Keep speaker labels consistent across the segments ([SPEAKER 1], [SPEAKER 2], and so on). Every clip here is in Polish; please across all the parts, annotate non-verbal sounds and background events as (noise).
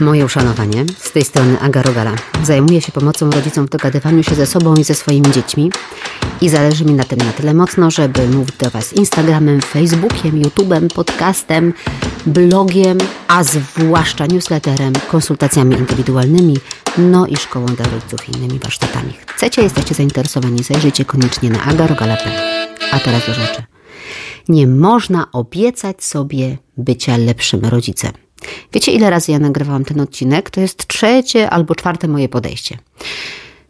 [SPEAKER 1] Moje uszanowanie. Z tej strony Aga Rogala. Zajmuję się pomocą rodzicom w dogadywaniu się ze sobą i ze swoimi dziećmi. I zależy mi na tym na tyle mocno, żeby mówić do Was Instagramem, Facebookiem, YouTubem, podcastem, blogiem, a zwłaszcza newsletterem, konsultacjami indywidualnymi, no i szkołą dla rodziców i innymi warsztatami. Chcecie, jesteście zainteresowani, zajrzyjcie koniecznie na agarogala.pl. A teraz do rzeczy. Nie można obiecać sobie bycia lepszym rodzicem. Wiecie, ile razy ja nagrywałam ten odcinek? To jest trzecie albo czwarte moje podejście.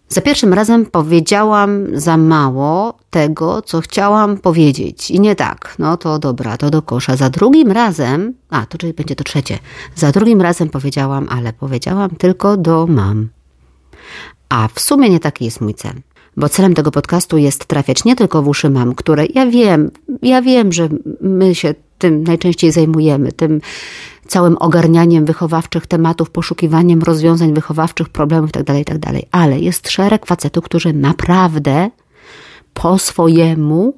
[SPEAKER 1] Za pierwszym razem powiedziałam za mało tego, co chciałam powiedzieć. I nie tak. No to dobra, to do kosza. Za drugim razem, a to czyli będzie to trzecie. Za drugim razem powiedziałam, ale powiedziałam tylko do mam. A w sumie nie taki jest mój cel. Bo celem tego podcastu jest trafiać nie tylko w uszy mam, które ja wiem, ja wiem, że my się tym najczęściej zajmujemy, tym całym ogarnianiem wychowawczych tematów, poszukiwaniem rozwiązań wychowawczych, problemów itd., tak itd. Tak Ale jest szereg facetów, którzy naprawdę po swojemu,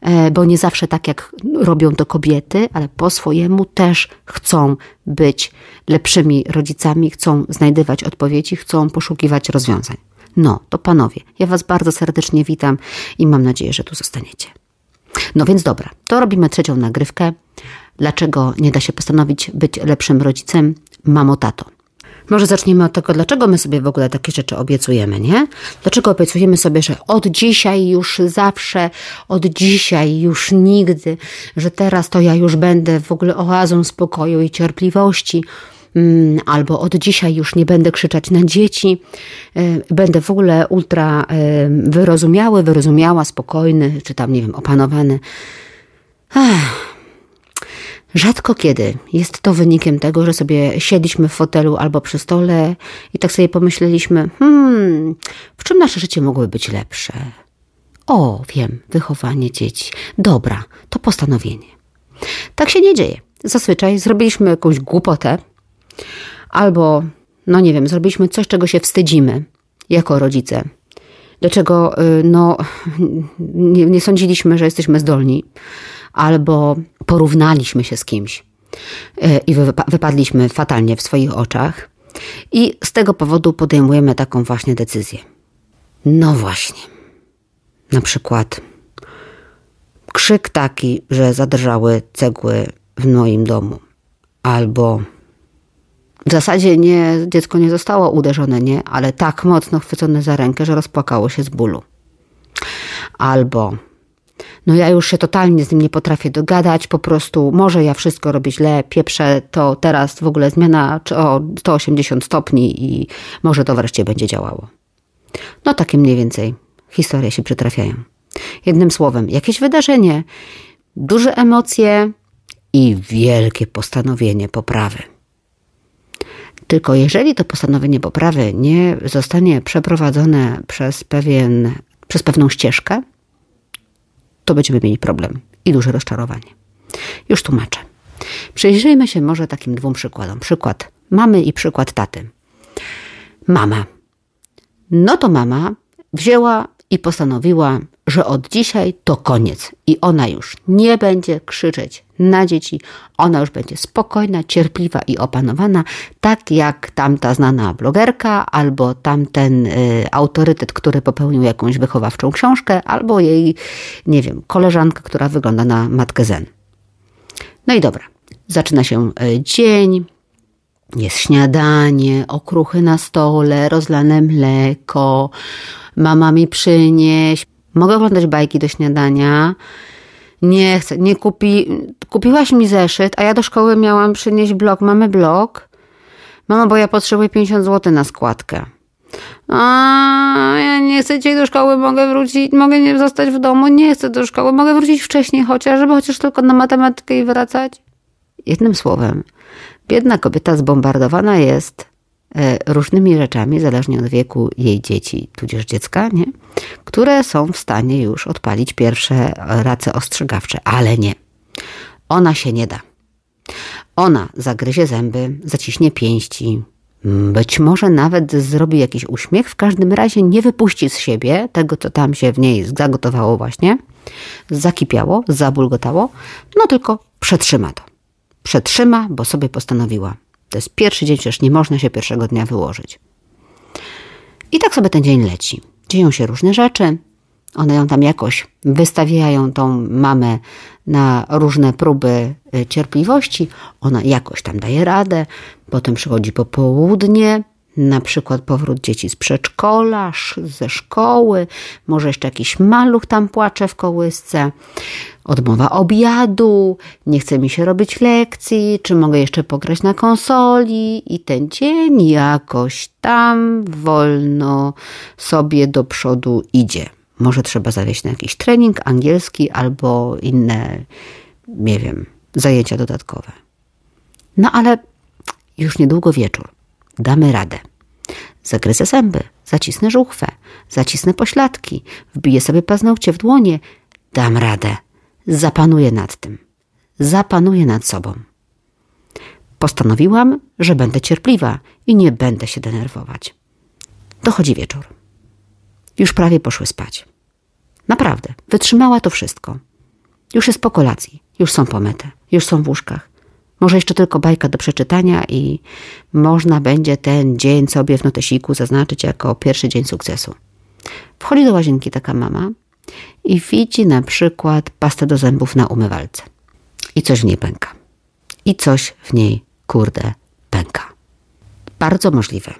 [SPEAKER 1] e, bo nie zawsze tak jak robią to kobiety, ale po swojemu też chcą być lepszymi rodzicami, chcą znajdywać odpowiedzi, chcą poszukiwać rozwiązań. No, to panowie, ja Was bardzo serdecznie witam i mam nadzieję, że tu zostaniecie. No więc dobra, to robimy trzecią nagrywkę. Dlaczego nie da się postanowić być lepszym rodzicem? Mamo, tato. Może zaczniemy od tego, dlaczego my sobie w ogóle takie rzeczy obiecujemy, nie? Dlaczego obiecujemy sobie, że od dzisiaj już zawsze, od dzisiaj już nigdy, że teraz to ja już będę w ogóle oazą spokoju i cierpliwości, albo od dzisiaj już nie będę krzyczeć na dzieci, y, będę w ogóle ultra y, wyrozumiały, wyrozumiała, spokojny, czy tam, nie wiem, opanowany. Ech. Rzadko kiedy jest to wynikiem tego, że sobie siedliśmy w fotelu albo przy stole i tak sobie pomyśleliśmy, hmm, w czym nasze życie mogłoby być lepsze? O, wiem, wychowanie dzieci. Dobra, to postanowienie. Tak się nie dzieje. Zazwyczaj zrobiliśmy jakąś głupotę albo, no nie wiem, zrobiliśmy coś, czego się wstydzimy jako rodzice. Dlaczego, y, no, (laughs) nie, nie sądziliśmy, że jesteśmy zdolni albo porównaliśmy się z kimś e, i wypadliśmy fatalnie w swoich oczach, i z tego powodu podejmujemy taką właśnie decyzję. No właśnie. Na przykład krzyk taki, że zadrżały cegły w moim domu, albo w zasadzie nie, dziecko nie zostało uderzone, nie, ale tak mocno chwycone za rękę, że rozpłakało się z bólu. Albo no ja już się totalnie z nim nie potrafię dogadać, po prostu może ja wszystko robię źle, pieprzę, to teraz w ogóle zmiana o 180 stopni i może to wreszcie będzie działało. No takie mniej więcej historie się przytrafiają. Jednym słowem, jakieś wydarzenie, duże emocje i wielkie postanowienie poprawy. Tylko jeżeli to postanowienie poprawy nie zostanie przeprowadzone przez, pewien, przez pewną ścieżkę, to będziemy mieli problem i duże rozczarowanie. Już tłumaczę. Przyjrzyjmy się może takim dwóm przykładom. Przykład mamy i przykład taty. Mama. No to mama wzięła i postanowiła, że od dzisiaj to koniec i ona już nie będzie krzyczeć na dzieci, ona już będzie spokojna, cierpliwa i opanowana, tak jak tamta znana blogerka, albo tamten y, autorytet, który popełnił jakąś wychowawczą książkę, albo jej, nie wiem, koleżanka, która wygląda na matkę Zen. No i dobra, zaczyna się y, dzień, jest śniadanie, okruchy na stole, rozlane mleko, mama mi przynieś, mogę oglądać bajki do śniadania, nie chcę, nie kupi, kupiłaś mi zeszyt, a ja do szkoły miałam przynieść blok, mamy blok? Mama, bo ja potrzebuję 50 zł na składkę. A, ja nie chcę dzisiaj do szkoły, mogę wrócić, mogę nie zostać w domu, nie chcę do szkoły, mogę wrócić wcześniej chociaż, żeby chociaż tylko na matematykę i wracać. Jednym słowem, biedna kobieta zbombardowana jest różnymi rzeczami, zależnie od wieku jej dzieci, tudzież dziecka, nie? które są w stanie już odpalić pierwsze race ostrzegawcze, ale nie. Ona się nie da. Ona zagryzie zęby, zaciśnie pięści, być może nawet zrobi jakiś uśmiech, w każdym razie nie wypuści z siebie tego, co tam się w niej zagotowało właśnie, zakipiało, zabulgotało, no tylko przetrzyma to. Przetrzyma, bo sobie postanowiła To jest pierwszy dzień, przecież nie można się pierwszego dnia wyłożyć. I tak sobie ten dzień leci. Dzieją się różne rzeczy. One ją tam jakoś wystawiają, tą mamę, na różne próby y, cierpliwości. Ona jakoś tam daje radę. Potem przychodzi popołudnie, na przykład powrót dzieci z przedszkola, ze szkoły, może jeszcze jakiś maluch tam płacze w kołysce, odmowa obiadu, nie chce mi się robić lekcji, czy mogę jeszcze pograć na konsoli i ten dzień jakoś tam wolno sobie do przodu idzie. Może trzeba zawieźć na jakiś trening angielski albo inne, nie wiem, zajęcia dodatkowe. No ale już niedługo wieczór. Damy radę. Zagryzę zęby, zacisnę żuchwę, zacisnę pośladki, wbiję sobie paznokcie w dłonie. Dam radę. Zapanuję nad tym. Zapanuję nad sobą. Postanowiłam, że będę cierpliwa i nie będę się denerwować. Dochodzi wieczór. Już prawie poszły spać. Naprawdę, wytrzymała to wszystko. Już jest po kolacji, już są pomyte, już są w łóżkach. Może jeszcze tylko bajka do przeczytania i można będzie ten dzień sobie w notesiku zaznaczyć jako pierwszy dzień sukcesu. Wchodzi do łazienki taka mama i widzi na przykład pastę do zębów na umywalce. I coś w niej pęka. I coś w niej, kurde, pęka. Bardzo możliwe,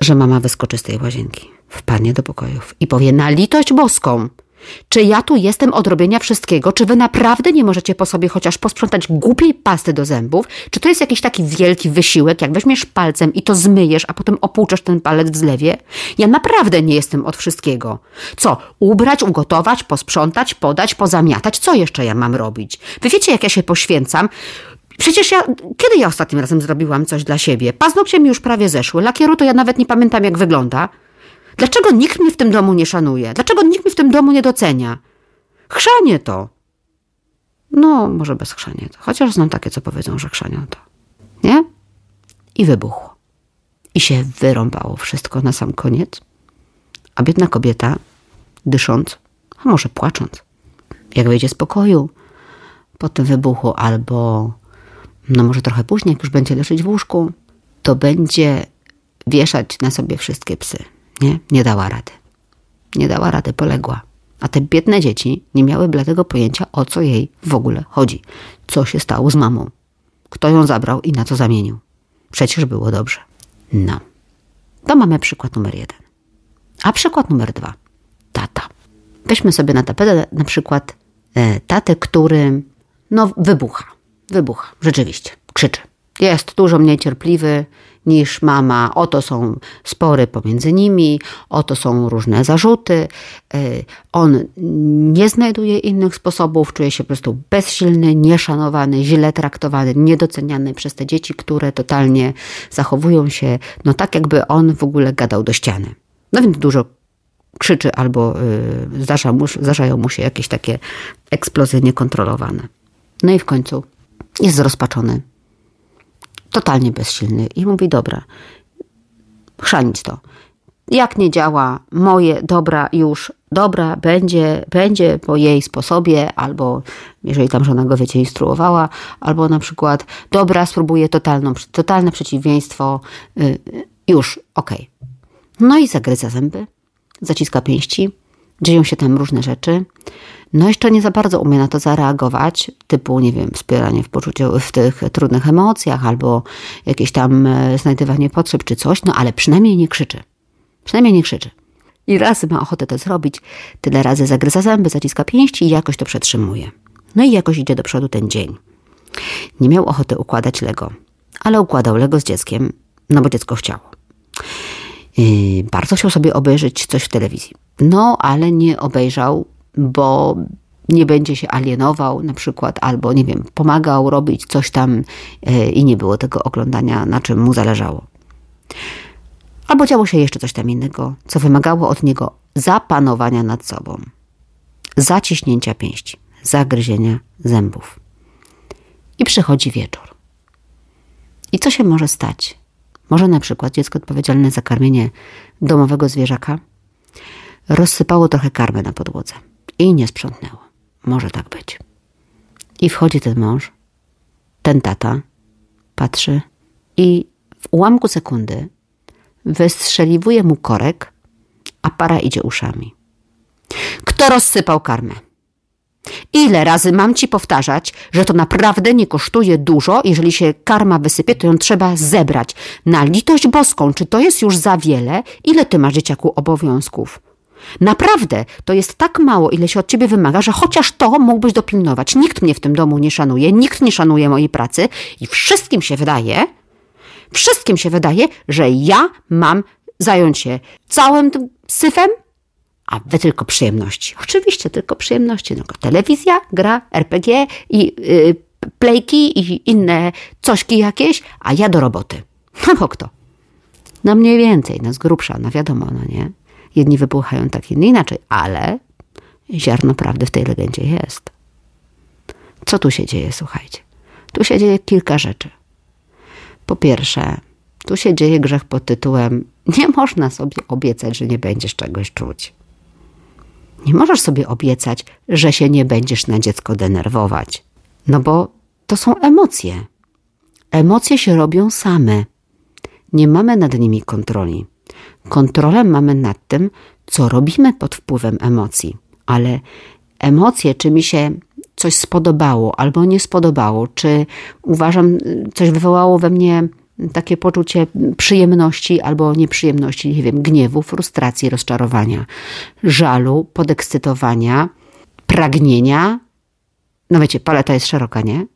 [SPEAKER 1] że mama wyskoczy z tej łazienki, wpadnie do pokojów i powie na litość boską – czy ja tu jestem od robienia wszystkiego? Czy wy naprawdę nie możecie po sobie chociaż posprzątać głupiej pasty do zębów? Czy to jest jakiś taki wielki wysiłek, jak weźmiesz palcem i to zmyjesz, a potem opłuczesz ten palec w zlewie? Ja naprawdę nie jestem od wszystkiego. Co? Ubrać, ugotować, posprzątać, podać, pozamiatać? Co jeszcze ja mam robić? Wy wiecie, jak ja się poświęcam? Przecież ja, kiedy ja ostatnim razem zrobiłam coś dla siebie? Paznokcie mi już prawie zeszły, lakieru to ja nawet nie pamiętam, jak wygląda. Dlaczego nikt mnie w tym domu nie szanuje? Dlaczego nikt mnie w tym domu nie docenia? Chrzanie to. No, może bez chrzanie to. Chociaż znam takie, co powiedzą, że chrzanią to. Nie? I wybuchło. I się wyrąbało wszystko na sam koniec. A biedna kobieta, dysząc, a może płacząc, jak wyjdzie z pokoju po tym wybuchu, albo no może trochę później, jak już będzie leżeć w łóżku, to będzie wieszać na sobie wszystkie psy. Nie, nie dała rady. Nie dała rady, poległa. A te biedne dzieci nie miały bladego pojęcia, o co jej w ogóle chodzi. Co się stało z mamą. Kto ją zabrał i na co zamienił. Przecież było dobrze. No. To mamy przykład numer jeden. A przykład numer dwa. Tata. Weźmy sobie na tapetę na przykład e, tatę, który no wybucha. Wybucha, rzeczywiście. Krzyczy. Jest dużo mniej cierpliwy, niż mama. Oto są spory pomiędzy nimi, oto są różne zarzuty. Y, on nie znajduje innych sposobów, czuje się po prostu bezsilny, nieszanowany, źle traktowany, niedoceniany przez te dzieci, które totalnie zachowują się no tak, jakby on w ogóle gadał do ściany. No więc dużo krzyczy albo y, zdarza mu, zdarzają mu się jakieś takie eksplozje niekontrolowane. No i w końcu jest zrozpaczony totalnie bezsilny i mówi: Dobra, chrzanić to. Jak nie działa moje dobra już, dobra, będzie, będzie po jej sposobie, albo jeżeli tam żona go wiecie, instruowała, albo na przykład dobra, spróbuję totalną, totalne przeciwieństwo, yy, już, okej. Okay. No i zagryza zęby, zaciska pięści, dzieją się tam różne rzeczy. No jeszcze nie za bardzo umie na to zareagować, typu, nie wiem, wspieranie w poczuciu, w tych trudnych emocjach, albo jakieś tam e, znajdywanie potrzeb czy coś, no ale przynajmniej nie krzyczy. Przynajmniej nie krzyczy. I raz ma ochotę to zrobić, tyle razy zagryza zęby, zaciska pięści i jakoś to przetrzymuje. No i jakoś idzie do przodu ten dzień. Nie miał ochoty układać Lego, ale układał Lego z dzieckiem, no bo dziecko chciało. Bardzo chciał sobie obejrzeć coś w telewizji. No, ale nie obejrzał bo nie będzie się alienował na przykład, albo nie wiem, pomagał robić coś tam e, i nie było tego oglądania, na czym mu zależało. Albo działo się jeszcze coś tam innego, co wymagało od niego zapanowania nad sobą, zaciśnięcia pięści, zagryzienia zębów. I przychodzi wieczór. I co się może stać? Może na przykład dziecko odpowiedzialne za karmienie domowego zwierzaka rozsypało trochę karmy na podłodze i nie sprzątnęło. Może tak być. I wchodzi ten mąż, ten tata, patrzy, i w ułamku sekundy wystrzeliwuje mu korek, a para idzie uszami. Kto rozsypał karmę? Ile razy mam ci powtarzać, że to naprawdę nie kosztuje dużo, jeżeli się karma wysypie, to ją trzeba zebrać. Na litość boską, czy to jest już za wiele? Ile ty masz dzieciaku obowiązków? Naprawdę, to jest tak mało, ile się od ciebie wymaga, że chociaż to mógłbyś dopilnować. Nikt mnie w tym domu nie szanuje, nikt nie szanuje mojej pracy i wszystkim się wydaje, wszystkim się wydaje, że ja mam zająć się całym tym syfem, a wy tylko przyjemności. Oczywiście tylko przyjemności. Tylko telewizja, gra, RPG i yy, plejki i inne cośki jakieś, a ja do roboty. No bo kto? No mniej więcej, no z grubsza, no wiadomo, no nie. Jedni wybuchają tak, inni inaczej, ale ziarno prawdy w tej legendzie jest. Co tu się dzieje, słuchajcie? Tu się dzieje kilka rzeczy. Po pierwsze, tu się dzieje grzech pod tytułem nie można sobie obiecać, że nie będziesz czegoś czuć. Nie możesz sobie obiecać, że się nie będziesz na dziecko denerwować. No bo to są emocje. Emocje się robią same. Nie mamy nad nimi kontroli. Kontrolę mamy nad tym, co robimy pod wpływem emocji. Ale emocje, czy mi się coś spodobało albo nie spodobało, czy uważam, coś wywołało we mnie takie poczucie przyjemności albo nieprzyjemności, nie wiem, gniewu, frustracji, rozczarowania, żalu, podekscytowania, pragnienia. No wiecie, paleta jest szeroka, nie?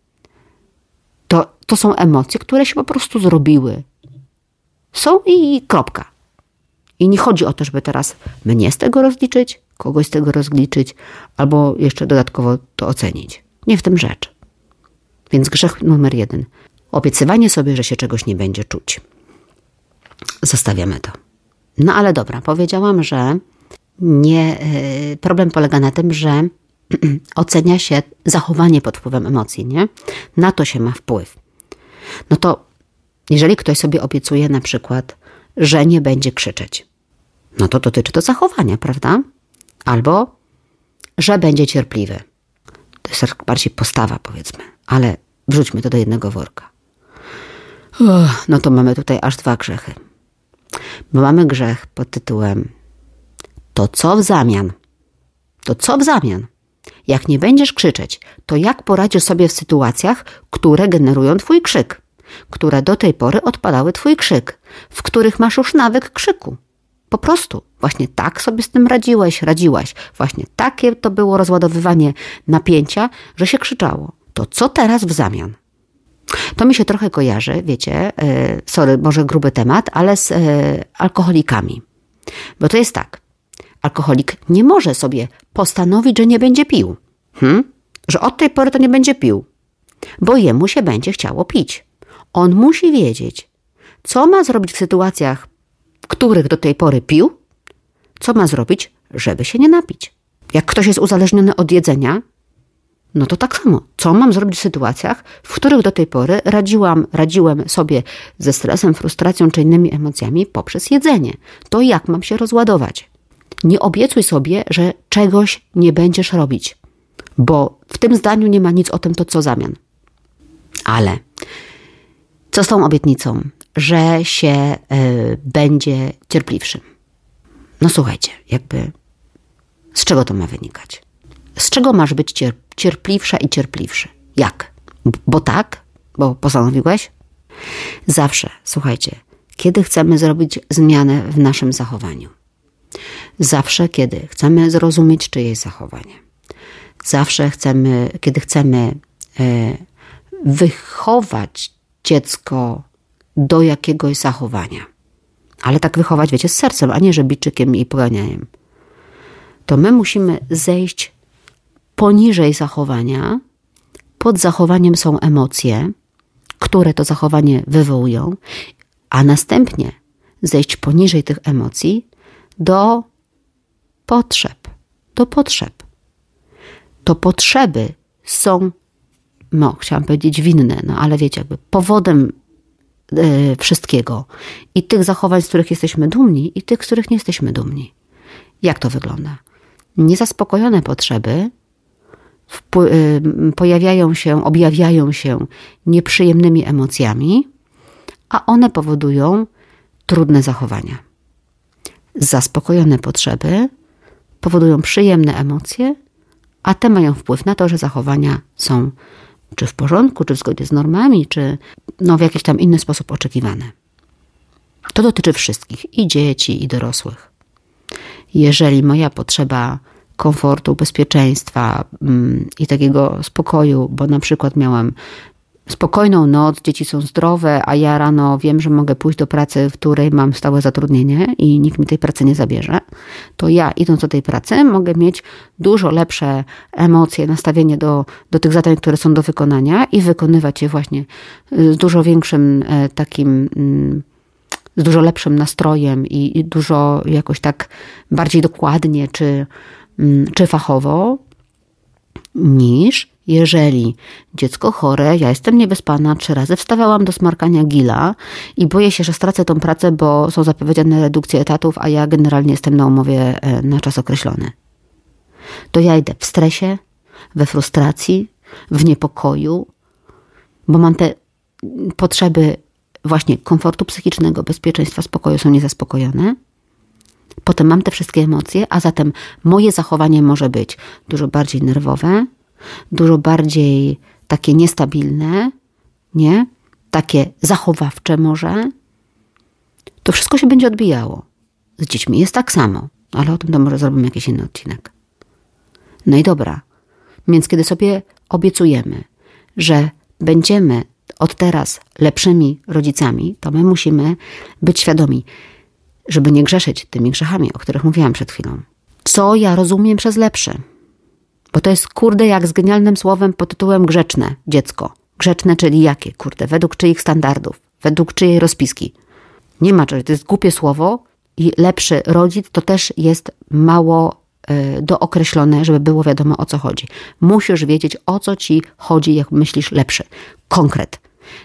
[SPEAKER 1] To, to są emocje, które się po prostu zrobiły. Są i kropka. I nie chodzi o to, żeby teraz mnie z tego rozliczyć, kogoś z tego rozliczyć, albo jeszcze dodatkowo to ocenić. Nie w tym rzecz. Więc grzech numer jeden. Obiecywanie sobie, że się czegoś nie będzie czuć. Zostawiamy to. No ale dobra, powiedziałam, że nie, e, problem polega na tym, że (clears throat) ocenia się zachowanie pod wpływem emocji, nie? Na to się ma wpływ. No to jeżeli ktoś sobie obiecuje na przykład, że nie będzie krzyczeć, no to dotyczy to zachowania, prawda? Albo, że będzie cierpliwy. To jest tak bardziej postawa, powiedzmy, ale wrzućmy to do jednego worka. Uch, no to mamy tutaj aż dwa grzechy. Bo mamy grzech pod tytułem To co w zamian? To co w zamian? Jak nie będziesz krzyczeć, to jak poradzisz sobie w sytuacjach, które generują twój krzyk, które do tej pory odpalały twój krzyk, w których masz już nawyk krzyku? Po prostu, właśnie tak sobie z tym radziłeś, radziłaś. Właśnie takie to było rozładowywanie napięcia, że się krzyczało. To co teraz w zamian? To mi się trochę kojarzy, wiecie, e, sorry, może gruby temat, ale z e, alkoholikami. Bo to jest tak. Alkoholik nie może sobie postanowić, że nie będzie pił. Hmm? Że od tej pory to nie będzie pił. Bo jemu się będzie chciało pić. On musi wiedzieć, co ma zrobić w sytuacjach, których do tej pory pił, co ma zrobić, żeby się nie napić. Jak ktoś jest uzależniony od jedzenia, no to tak samo. Co mam zrobić w sytuacjach, w których do tej pory radziłam, radziłem sobie ze stresem, frustracją czy innymi emocjami poprzez jedzenie? To jak mam się rozładować? Nie obiecuj sobie, że czegoś nie będziesz robić, bo w tym zdaniu nie ma nic o tym, to co zamian. Ale co z tą obietnicą, że się y, będzie cierpliwszym? No słuchajcie, jakby z czego to ma wynikać? Z czego masz być cierpliwsza i cierpliwszy? Jak? Bo tak? Bo postanowiłeś? Zawsze, słuchajcie, kiedy chcemy zrobić zmianę w naszym zachowaniu. Zawsze, kiedy chcemy zrozumieć czyjeś zachowanie. Zawsze chcemy, kiedy chcemy e, wychować dziecko do jakiegoś zachowania. Ale tak wychować, wiecie, z sercem, a nie że biczykiem i poganianiem. To my musimy zejść poniżej zachowania. Pod zachowaniem są emocje, które to zachowanie wywołują, a następnie zejść poniżej tych emocji do potrzeb. Do potrzeb. To potrzeby są, no, chciałam powiedzieć winne, no ale wiecie, jakby powodem wszystkiego. I tych zachowań, z których jesteśmy dumni, i tych, z których nie jesteśmy dumni. Jak to wygląda? Niezaspokojone potrzeby Y, pojawiają się, objawiają się nieprzyjemnymi emocjami, a one powodują trudne zachowania. Zaspokojone potrzeby powodują przyjemne emocje, a te mają wpływ na to, że zachowania są czy w porządku, czy w zgodzie z normami, czy no, w jakiś tam inny sposób oczekiwane. To dotyczy wszystkich, i dzieci, i dorosłych. Jeżeli moja potrzeba komfortu, bezpieczeństwa mm, i takiego spokoju, bo na przykład miałam spokojną noc, dzieci są zdrowe, a ja rano wiem, że mogę pójść do pracy, w której mam stałe zatrudnienie i nikt mi tej pracy nie zabierze, to ja idąc do tej pracy mogę mieć dużo lepsze emocje, nastawienie do, do tych zadań, które są do wykonania i wykonywać je właśnie z dużo większym e, takim mm, z dużo lepszym nastrojem i, i dużo jakoś tak bardziej dokładnie czy, mm, czy fachowo, niż jeżeli dziecko chore, ja jestem niewyspana, trzy razy wstawałam do smarkania gila i boję się, że stracę tą pracę, bo są zapowiedziane redukcje etatów, a ja generalnie jestem na umowie e, na czas określony. To ja idę w stresie, we frustracji, w niepokoju, bo mam te potrzeby właśnie komfortu psychicznego, bezpieczeństwa, spokoju są niezaspokojone. Potem mam te wszystkie emocje, a zatem moje zachowanie może być dużo bardziej nerwowe, dużo bardziej takie niestabilne, nie? Takie zachowawcze może. To wszystko się będzie odbijało. Z dziećmi jest tak samo, ale o tym to może zrobimy jakiś inny odcinek. No i dobra. Więc kiedy sobie obiecujemy, że będziemy od teraz lepszymi rodzicami, to my musimy być świadomi, żeby nie grzeszyć tymi grzechami, o których mówiłam przed chwilą. Co ja rozumiem przez lepsze? Bo to jest kurde jak z genialnym słowem pod tytułem grzeczne dziecko. Grzeczne, czyli jakie, kurde, według czyich standardów, według czyjej rozpiski. Nie ma czegoś, to jest głupie słowo i lepszy rodzic to też jest mało y, dookreślone, żeby było wiadomo o co chodzi. Musisz wiedzieć o co ci chodzi, jak myślisz lepszy. Konkret.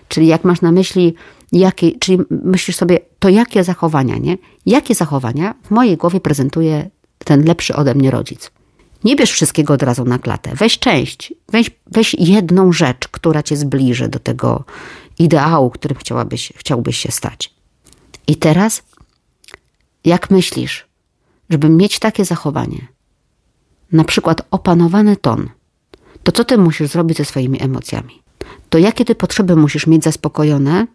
[SPEAKER 1] Czyli jak masz na myśli, jakie, czyli myślisz sobie, to jakie zachowania, nie? Jakie zachowania w mojej głowie prezentuje ten lepszy ode mnie rodzic? Nie bierz wszystkiego od razu na klatę. Weź część, weź, weź jedną rzecz, która cię zbliży do tego ideału, którym chciałabyś, chciałbyś się stać. I teraz, jak myślisz, żeby mieć takie zachowanie, na przykład opanowany ton, to co ty musisz zrobić ze swoimi emocjami? To jakie ty potrzeby musisz mieć zaspokojone,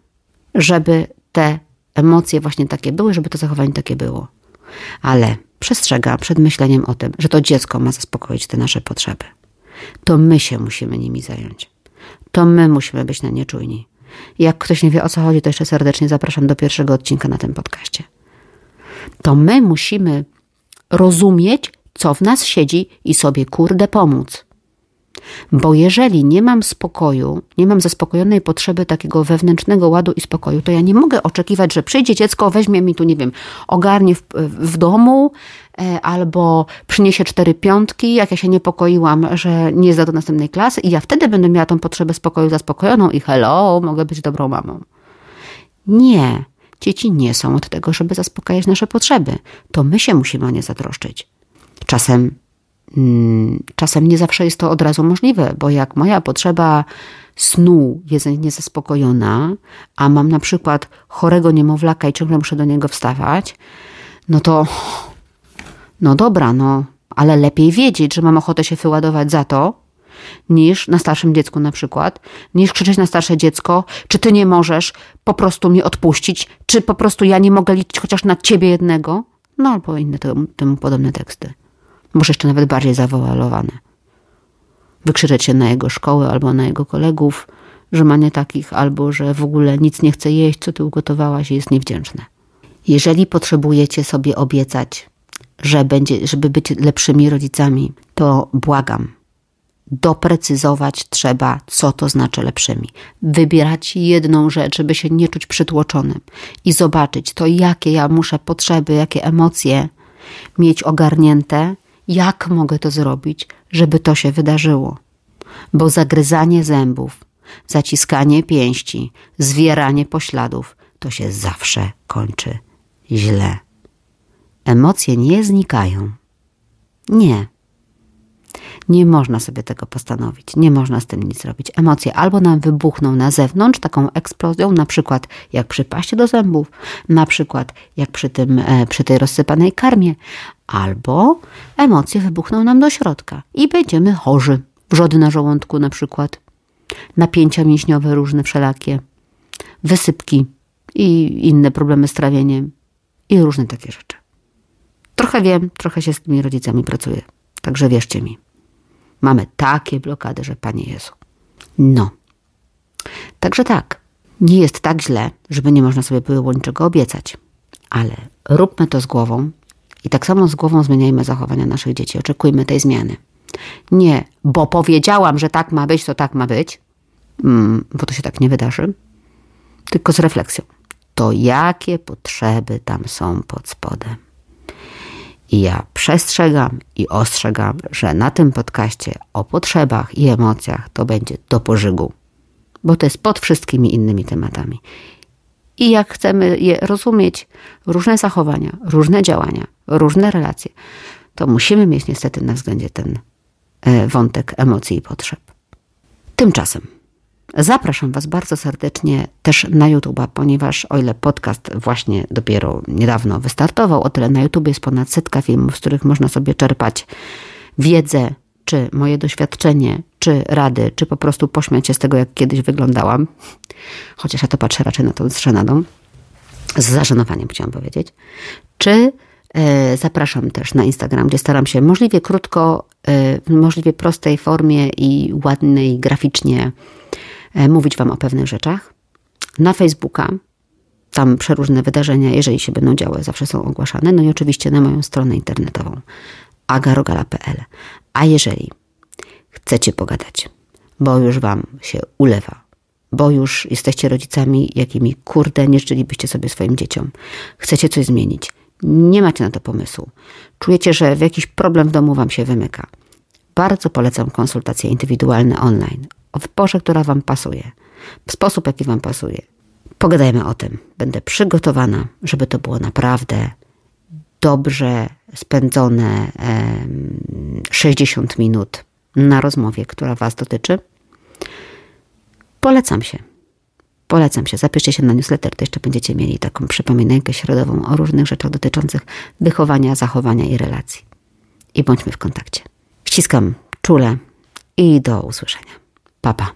[SPEAKER 1] żeby te emocje właśnie takie były, żeby to zachowanie takie było? Ale przestrzega przed myśleniem o tym, że to dziecko ma zaspokoić te nasze potrzeby. To my się musimy nimi zająć. To my musimy być na nie czujni. Jak ktoś nie wie o co chodzi, to jeszcze serdecznie zapraszam do pierwszego odcinka na tym podcaście. To my musimy rozumieć, co w nas siedzi i sobie kurde pomóc. Bo jeżeli nie mam spokoju, nie mam zaspokojonej potrzeby takiego wewnętrznego ładu i spokoju, to ja nie mogę oczekiwać, że przyjdzie dziecko, weźmie mi tu, nie wiem, ogarnie w, w domu e, albo przyniesie cztery piątki, jak ja się niepokoiłam, że nie jest do następnej klasy i ja wtedy będę miała tą potrzebę spokoju zaspokojoną i hello, mogę być dobrą mamą. Nie. Dzieci nie są od tego, żeby zaspokajać nasze potrzeby. To my się musimy o nie zatroszczyć. Czasem czasem nie zawsze jest to od razu możliwe, bo jak moja potrzeba snu jest niezaspokojona, a mam na przykład chorego niemowlaka i ciągle muszę do niego wstawać, no to no dobra, no, ale lepiej wiedzieć, że mam ochotę się wyładować za to, niż na starszym dziecku na przykład, niż krzyczeć na starsze dziecko, czy ty nie możesz po prostu mnie odpuścić, czy po prostu ja nie mogę liczyć chociaż na ciebie jednego, no albo inne temu, temu podobne teksty może jeszcze nawet bardziej zawoalowane. Wykrzyczeć się na jego szkołę albo na jego kolegów, że ma nie takich, albo że w ogóle nic nie chce jeść, co ty ugotowałaś i jest niewdzięczne. Jeżeli potrzebujecie sobie obiecać, że będzie, żeby być lepszymi rodzicami, to błagam, doprecyzować trzeba, co to znaczy lepszymi. Wybierać jedną rzecz, żeby się nie czuć przytłoczonym i zobaczyć to, jakie ja muszę potrzeby, jakie emocje mieć ogarnięte, jak mogę to zrobić, żeby to się wydarzyło? Bo zagryzanie zębów, zaciskanie pięści, zwieranie pośladów to się zawsze kończy źle. Emocje nie znikają. Nie. Nie można sobie tego postanowić, nie można z tym nic zrobić. Emocje albo nam wybuchną na zewnątrz taką eksplozją, na przykład jak przy paście do zębów, na przykład jak przy, tym, e, przy tej rozsypanej karmie, albo emocje wybuchną nam do środka i będziemy chorzy. Wrzody na żołądku na przykład, napięcia mięśniowe różne wszelakie, wysypki i inne problemy z trawieniem i różne takie rzeczy. Trochę wiem, trochę się z tymi rodzicami pracuję. Także wierzcie mi. Mamy takie blokady, że Panie Jezu. No. Także tak. Nie jest tak źle, żeby nie można sobie było niczego obiecać. Ale róbmy to z głową i tak samo z głową zmieniajmy zachowania naszych dzieci. Oczekujmy tej zmiany. Nie, bo powiedziałam, że tak ma być, to tak ma być, mm, bo to się tak nie wydarzy, tylko z refleksją. To jakie potrzeby tam są pod spodem? I ja przestrzegam i ostrzegam, że na tym podcaście o potrzebach i emocjach to będzie do pożygu, bo to jest pod wszystkimi innymi tematami. I jak chcemy je rozumieć, różne zachowania, różne działania, różne relacje, to musimy mieć niestety na względzie ten e, wątek emocji i potrzeb. Tymczasem Zapraszam Was bardzo serdecznie też na YouTube'a, ponieważ o ile podcast właśnie dopiero niedawno wystartował, o tyle na YouTube jest ponad setka filmów, z których można sobie czerpać wiedzę, czy moje doświadczenie, czy rady, czy po prostu pośmiać się z tego, jak kiedyś wyglądałam. Chociaż ja to patrzę raczej na to z żenadą, z zażenowaniem chciałam powiedzieć. Czy e, Zapraszam też na Instagram, gdzie staram się możliwie krótko, e, w możliwie prostej formie i ładnej graficznie mówić Wam o pewnych rzeczach. Na Facebooka, tam przeróżne wydarzenia, jeżeli się będą działy, zawsze są ogłaszane. No i oczywiście na moją stronę internetową agarogala.pl. A jeżeli chcecie pogadać, bo już Wam się ulewa, bo już jesteście rodzicami, jakimi kurde nie życzylibyście sobie swoim dzieciom, chcecie coś zmienić, nie macie na to pomysłu, czujecie, że jakiś problem w domu Wam się wymyka, bardzo polecam konsultacje indywidualne online w porze, która Wam pasuje, w sposób, jaki Wam pasuje. Pogadajmy o tym. Będę przygotowana, żeby to było naprawdę dobrze spędzone 60 minut na rozmowie, która Was dotyczy. Polecam się. Polecam się. Zapiszcie się na newsletter, to jeszcze będziecie mieli taką przypominajkę środową o różnych rzeczach dotyczących wychowania, zachowania i relacji. I bądźmy w kontakcie. Ściskam czule i do usłyszenia. Papa.